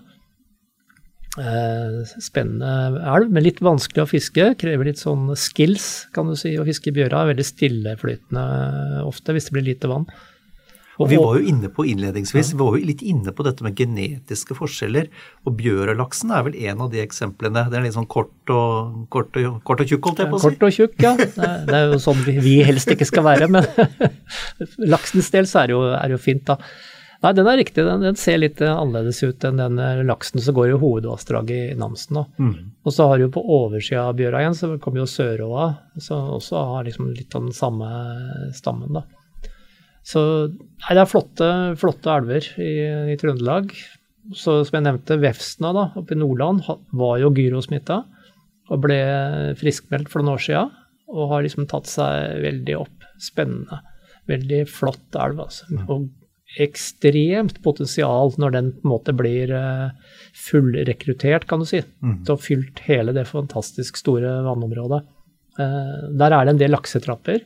Eh, spennende elv, men litt vanskelig å fiske. Krever litt sånn skills, kan du si, å fiske Bjøra. Veldig stilleflytende ofte, hvis det blir lite vann. Og Vi var jo inne på innledningsvis, vi var jo litt inne på dette med genetiske forskjeller. Og bjørelaksen er vel en av de eksemplene. Det er litt sånn kort og, kort og, kort og tjukk, holdt jeg på å si. Kort og tjukk, ja. Det er- jo sånn vi, helst ikke skal være, men [LAUGHS] laksens del så er det jo, er det jo fint, da. Nei, den er riktig. Den, den ser litt annerledes ut enn den eh, laksen som går i hovedvassdraget i Namsen. Da. Og så har du på oversida av Bjøra igjen, så kommer jo Søråa, som også har liksom litt av den samme stammen, da. Så nei, det er flotte, flotte elver i, i Trøndelag. Så som jeg nevnte, Vefsna da, oppe i Nordland var jo gyrosmitta og ble friskmeldt for noen år siden, og har liksom tatt seg veldig opp. Spennende. Veldig flott elv, altså. Og ekstremt potensial når den på en måte blir eh, fullrekruttert, kan du si. Til å ha fylt hele det fantastisk store vannområdet. Eh, Der er det en del laksetrapper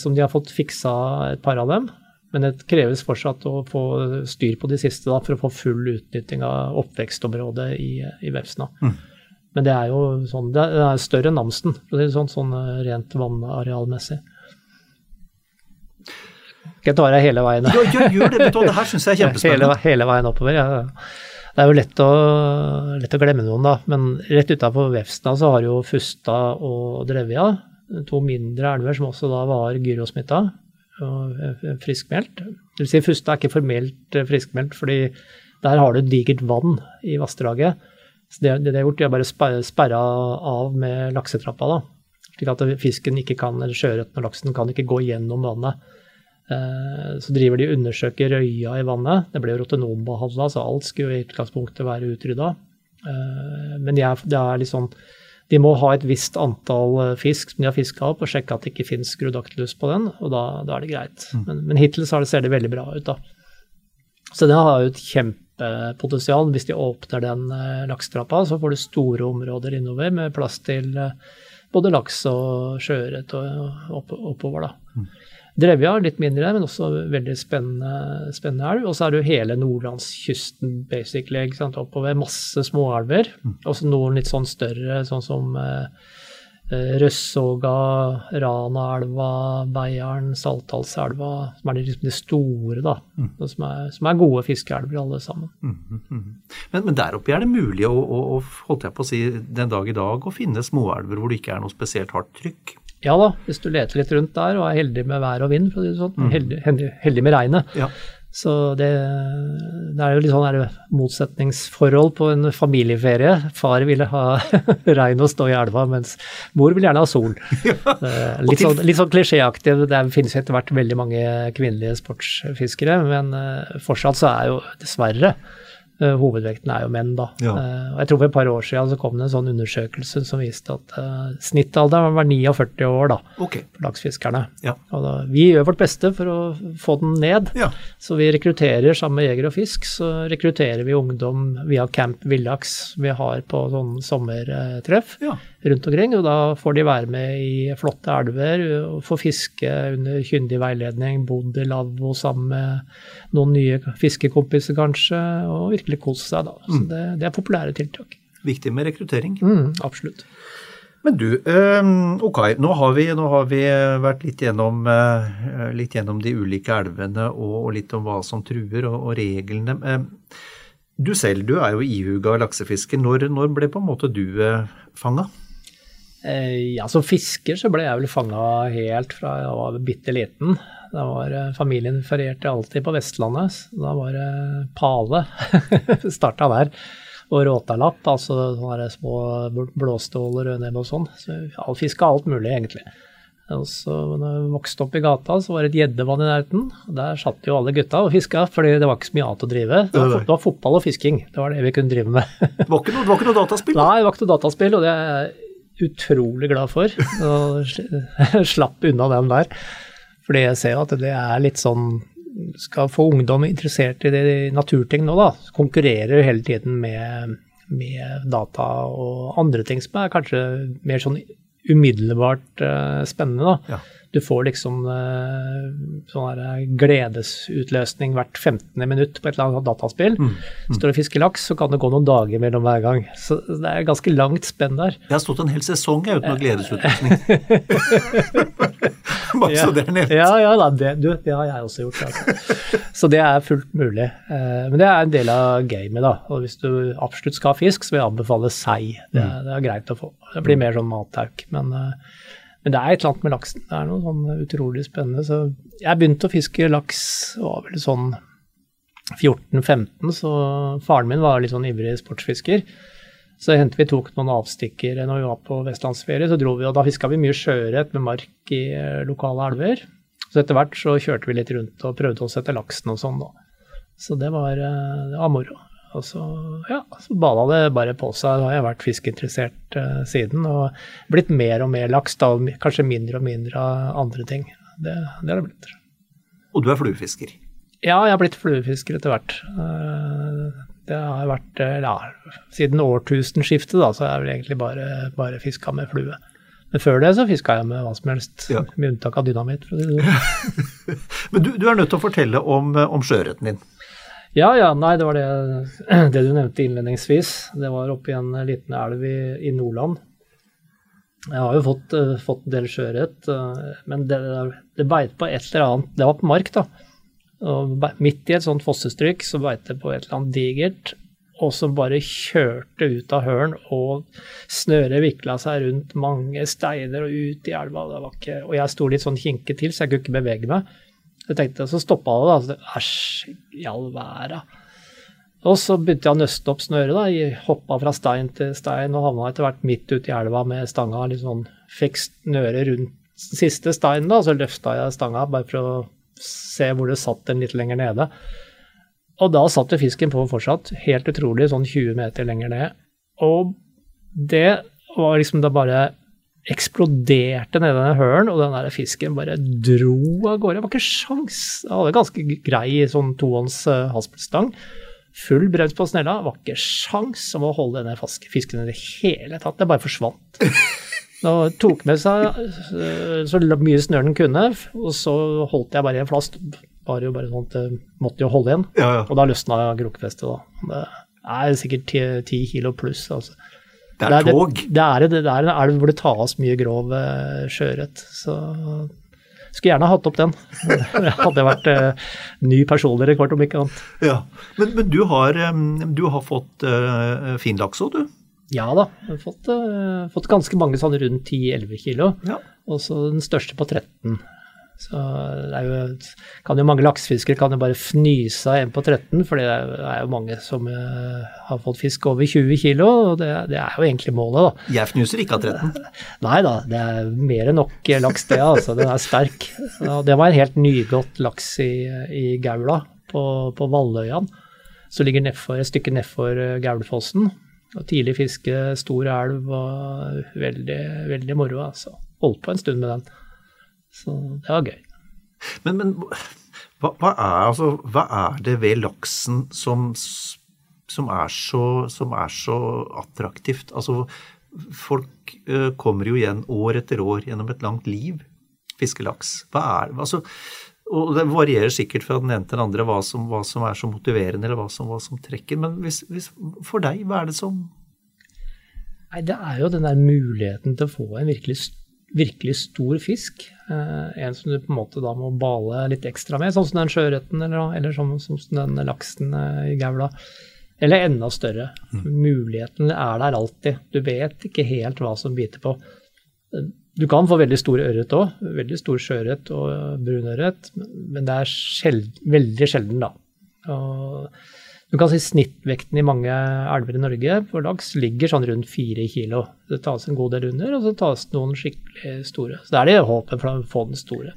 som de har fått fiksa et par av dem. Men det kreves fortsatt å få styr på de siste da, for å få full utnytting av oppvekstområdet i, i Vefsna. Men det er jo sånn, det er større enn Namsen, sånn, sånn eh, rent vannarealmessig. Skal jeg ta deg hele veien? Ja, gjør, gjør det, du det her syns jeg er [LAUGHS] hele, hele veien oppover. Ja. Det er jo lett å, lett å glemme noen, da. Men rett utafor Vefsna så har jo Fusta og Drevja, to mindre elver som også da var gyrosmitta og eh, friskmeldt. Det vil si Fusta er ikke formelt eh, friskmeldt, fordi der har du digert vann i vassdraget. Så det, det de har gjort, de har bare sper- sperra av med laksetrappa, da. Slik at fisken ikke kan, eller sjøørreten og laksen kan ikke gå gjennom vannet. Eh, Så driver de og undersøker røya i vannet. Det ble jo rotenombehandla, så alt skulle i utgangspunktet være utrydda. Men det er, det er litt sånn De må ha et visst antall eh, fisk som de har fiska opp, og sjekke at det ikke fins skrudaktilus på den, og da, da er det greit. Men, men hittil så det, ser det veldig bra ut, da. Så det har jo et kjempepotensial. Hvis de åpner den lakstrappa, laksetrappa, så får du store områder innover med plass til eh, både laks og sjøørret oppover, da. Drevja er litt mindre, men også veldig spennende, spennende elv. Og så er det jo hele nordlandskysten basically, ikke sant? oppover. Masse småelver. Også noen litt sånn større, sånn som eh, Røssoga, Røssåga, Ranaelva, Beiarn, Saltdalselva. Som er de, liksom de store, da. Mm. Som, er, som er gode fiskeelver alle sammen. Men, men der oppe er det mulig å, å, å holdt jeg på å si, den dag i dag å finne småelver hvor det ikke er noe spesielt hardt trykk. Ja da, hvis du leter litt rundt der og er heldig med vær og vind, for å si det sånn. Heldig, heldig, heldig med regnet. Ja. Så det, det er jo litt sånn motsetningsforhold på en familieferie. Far ville ha [LAUGHS] regn og stå i elva, mens mor vil gjerne ha sol. [LAUGHS] Eh, Litt sånn, litt sånn klisjéaktig. Det finnes etter hvert veldig mange kvinnelige sportsfiskere, men eh, fortsatt så er jo dessverre hovedvekten er jo menn, da. Ja. Eh, og jeg tror for et par år siden så kom det en sånn undersøkelse som viste at uh, snittalderen var 49 år da, Ok. for laksfiskerne. Ja. Da, vi gjør vårt beste for å få den ned. Ja. Så vi rekrutterer sammen med Jeger og Fisk, så rekrutterer vi ungdom via Camp Villaks vi har på sånn sommertreff Ja. Rundt omkring. Og da får de være med i flotte elver få fiske under kyndig veiledning, bodd i lavvo sammen med noen nye fiskekompiser kanskje, og virkelig kose seg da. Så det, det er populære tiltak. Viktig med rekruttering. Mm, absolutt. Men du, eh, ok, nå har, vi, nå har vi vært litt gjennom, eh, litt gjennom de ulike elvene og, litt om hva som truer og, og reglene. Eh, Du selv, du er jo ihuga laksefisker. Når, når ble på en måte du eh, fanga? Eh, ja, som fisker så ble jeg vel fanga helt fra jeg var bitte liten. Da var eh, Familien ferierte alltid på Vestlandet. så Da var det pale. [LAUGHS] Starta der. Og råtalapp, altså sånne små blåståler og rødnebb og sånn. Så fiska alt mulig, egentlig. Og så når jeg vokste opp i gata, så var det et gjeddevann i nærheten. Der satt jo alle gutta og fiska, fordi det var ikke så mye annet å drive. Det var, det var fotball og fisking. Det var det vi kunne drive med. Det var noe, det var ikke noe dataspill? Nei, det var ikke noe dataspill, og det utrolig glad for. Og sl- [LAUGHS] slapp unna den der. Fordi jeg ser at det er litt sånn Skal få ungdom interessert i det naturting nå, da. Konkurrerer hele tiden med, med data og andre ting som er kanskje mer sånn umiddelbart uh, spennende, da. Ja. Du får liksom uh, sånn her gledesutløsning hvert 15. minutt på et eller annet dataspill. Står og fisker laks, så kan det gå noen dager mellom hver gang. Så det er ganske langt spenn der. Jeg har stått en hel sesong jeg, uten noe gledesutløsning. [LAUGHS] Bare så det er nevnt. Ja, ja, da, det, du, det har jeg også gjort. Altså. Så det er fullt mulig. Eh, men det er en del av gamet, da. Og hvis du absolutt skal ha fisk, så vil jeg anbefale sei. Det, er- det er greit å få. Det blir mer sånn mattauk. Men, eh, men det er et eller annet med laksen. Det er noe sånn utrolig spennende. Så jeg begynte å fiske laks, var vel sånn 14-15, så faren min var litt sånn ivrig sportsfisker. Så hendte vi tok noen avstikkere når vi var på vestlandsferie. Så dro vi, og da fiska vi mye sjøørret med mark i eh, lokale elver. Så etter hvert så kjørte vi litt rundt og prøvde oss etter laksen og sånn, da. Så det var, eh, det var moro. Og så, ja, så balla det bare på seg. Da har jeg vært fiskeinteressert uh, siden og blitt mer og mer laks, da, og kanskje mindre og mindre av andre ting. Det, det har det blitt. Og du er fluefisker. Ja, jeg har blitt fluefisker etter hvert. Eh, Det har vært eh, ja, Siden årtusenskiftet da, så har jeg vel egentlig bare, bare fiska med flue. Men før det så fiska jeg med hva som helst, Ja. med unntak av dynamitt. Sånn. [LAUGHS] Men du, du er nødt til å fortelle om, om sjøørreten din. Ja, ja, nei, det var det, [CLEARS THROAT] det du nevnte innledningsvis. Det var oppe i en liten elv i, i Nordland. Jeg har jo fått, uh, fått en del sjøørret, uh, men det, det beit på et eller annet Det var på mark, da. Og midt i et sånt fossestryk så beit det på et eller annet digert, og som bare kjørte ut av hølen, og snøret vikla seg rundt mange steiner og ut i elva. Var ikke, og jeg sto litt sånn kinket til, så jeg kunne ikke bevege meg. Jeg tenkte, Så stoppa det, da. Så Æsj, i all verden. Og så begynte jeg å nøste opp snøret. da, jeg Hoppa fra stein til stein og havna etter hvert midt ute i elva med stanga. litt sånn, Fikk snøret rundt siste steinen, da, så løfta jeg stanga bare for å se hvor det satt den litt lenger nede. Og da satt jo fisken på fortsatt, helt utrolig, sånn 20 meter lenger ned. Og det var liksom da bare eksploderte nedi den hølen, og den der fisken bare dro av gårde. Det var ikke sjans. Jeg hadde ganske grei sånn tohånds uh, haspelstang. Full brems på snella. Det var ikke sjans om å holde denne fisken i det hele tatt. Det bare forsvant. [LAUGHS] Og tok med seg eh, så mye snø den kunne, og så holdt jeg bare i en flast. Var jo bare sånn at det måtte jo holde igjen. Ja, ja. Og da løsna krokfestet, da. Det er sikkert ti kilo pluss, altså. Det er tog. Det, det, er, det er en elv hvor det tas mye grov eh, sjøørret. Så skulle gjerne hatt opp den. [LAUGHS] Det hadde vært uh, ny personlig rekord, om ikke annet. Ja. Men, men du, har, um, du har fått uh, fin laks òg, du? Ja da, jeg har fått, uh, fått ganske mange sånn rundt 10-11 kilo. Ja. Og så den største på 13. Så det jo, kan jo mange laksefiskere kan jo bare fnyse av en på 13, for det er jo mange som eh, har fått fisk over 20 kilo, og det, det er jo egentlig målet, da. Jeg fnuser ikke av 13. [LAUGHS] Nei da, det er mer enn nok laks det, altså. Den er sterk. Og det var en helt nygått laks i, i Gaula på, på Valløyan. som ligger nedfor, et stykke nedfor Gaulfossen. Og tidlig fiske, stor elv og veldig, veldig moro. altså. Holdt på en stund med den. Så det var gøy. Men, men hva, hva, er, altså, hva, er, det ved laksen som, som, er så, som, er så, attraktivt? Altså, folk uh, kommer jo igjen år etter år gjennom et langt liv, fiskelaks. Hva er? Altså, og det varierer sikkert fra den ene til den andre hva som, hva som er så motiverende, eller hva som, hva som trekker. Men hvis, hvis, for deg, hva er det som Nei, Det er jo den der muligheten til å få en virkelig, virkelig stor fisk. Eh, en som du på en måte da må bale litt ekstra med, sånn som den sjøørreten eller, eller som, som, den laksen eh, i gaula. Eller enda større. Mm. Muligheten er der alltid. Du vet ikke helt hva som biter på. Du kan få veldig stor ørret òg, veldig stor sjøørret og brunørret, men det er sjeld, veldig sjelden, da. Og du kan si Snittvekten i mange elver i Norge for laks ligger sånn rundt fire kilo. Det tas en god del under, og så tas det noen skikkelig store. Så det er det håpet for å få den store.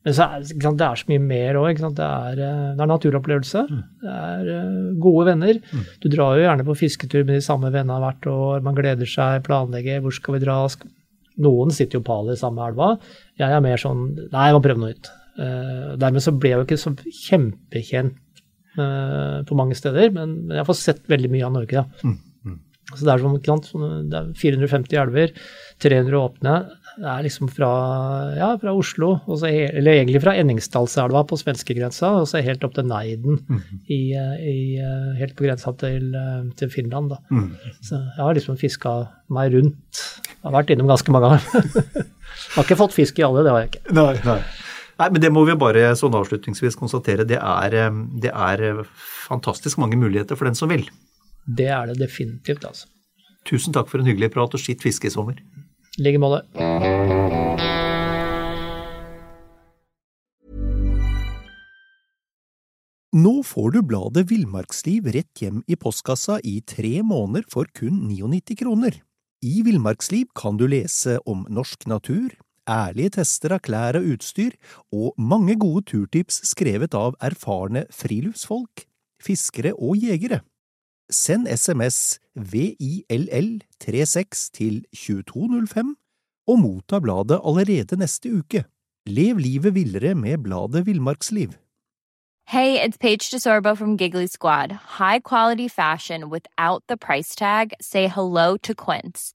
Men så er, sant, det er så mye mer òg. Det, eh, det er naturopplevelse. Mm. Det er uh, gode venner. Mm. Du drar jo gjerne på fisketur med de samme vennene hvert år. Man gleder seg, planlegger. Hvor skal vi dra? Noen sitter jo pal i samme elva. Jeg er mer sånn Nei, jeg må prøve noe nytt. Uh, dermed så ble jeg jo ikke så kjempekjent på mange steder, men, men, jeg fått sett veldig mye av Norge, da. Mm. Mm. Så det er, som, det er 450 elver, 300 åpne. Det er liksom fra, ja, fra Oslo, eller egentlig fra Enningsdalselva på svenskegrensa, og så helt opp til Neiden, mm. i, i, helt på grensa til, til Finland. Da. Mm. Så jeg har liksom fiska meg rundt. Jeg har vært innom ganske mange ganger. [LAUGHS] har ikke fått fisk i alle, det har jeg ikke. Nei, nei. Nei, men det må vi bare sånn avslutningsvis konstatere. Det er, det er fantastisk mange muligheter for den som vil. Det er det definitivt, altså. Tusen takk for en hyggelig prat og skitt fiske i sommer. I like måte. Nå får du bladet Villmarksliv rett hjem i postkassa i tre måneder for kun 99 kroner. I Villmarksliv kan du lese om norsk natur, ærlige tester av klær og utstyr, og mange gode turtips skrevet av erfarne friluftsfolk, fiskere og jegere. Send SMS VILL36 til 2205 og motta bladet allerede neste uke. Lev livet villere med bladet Villmarksliv. Hey, it's Paige DeSorbo from Giggly Squad. High quality fashion without the price tag. Say hello to Quince.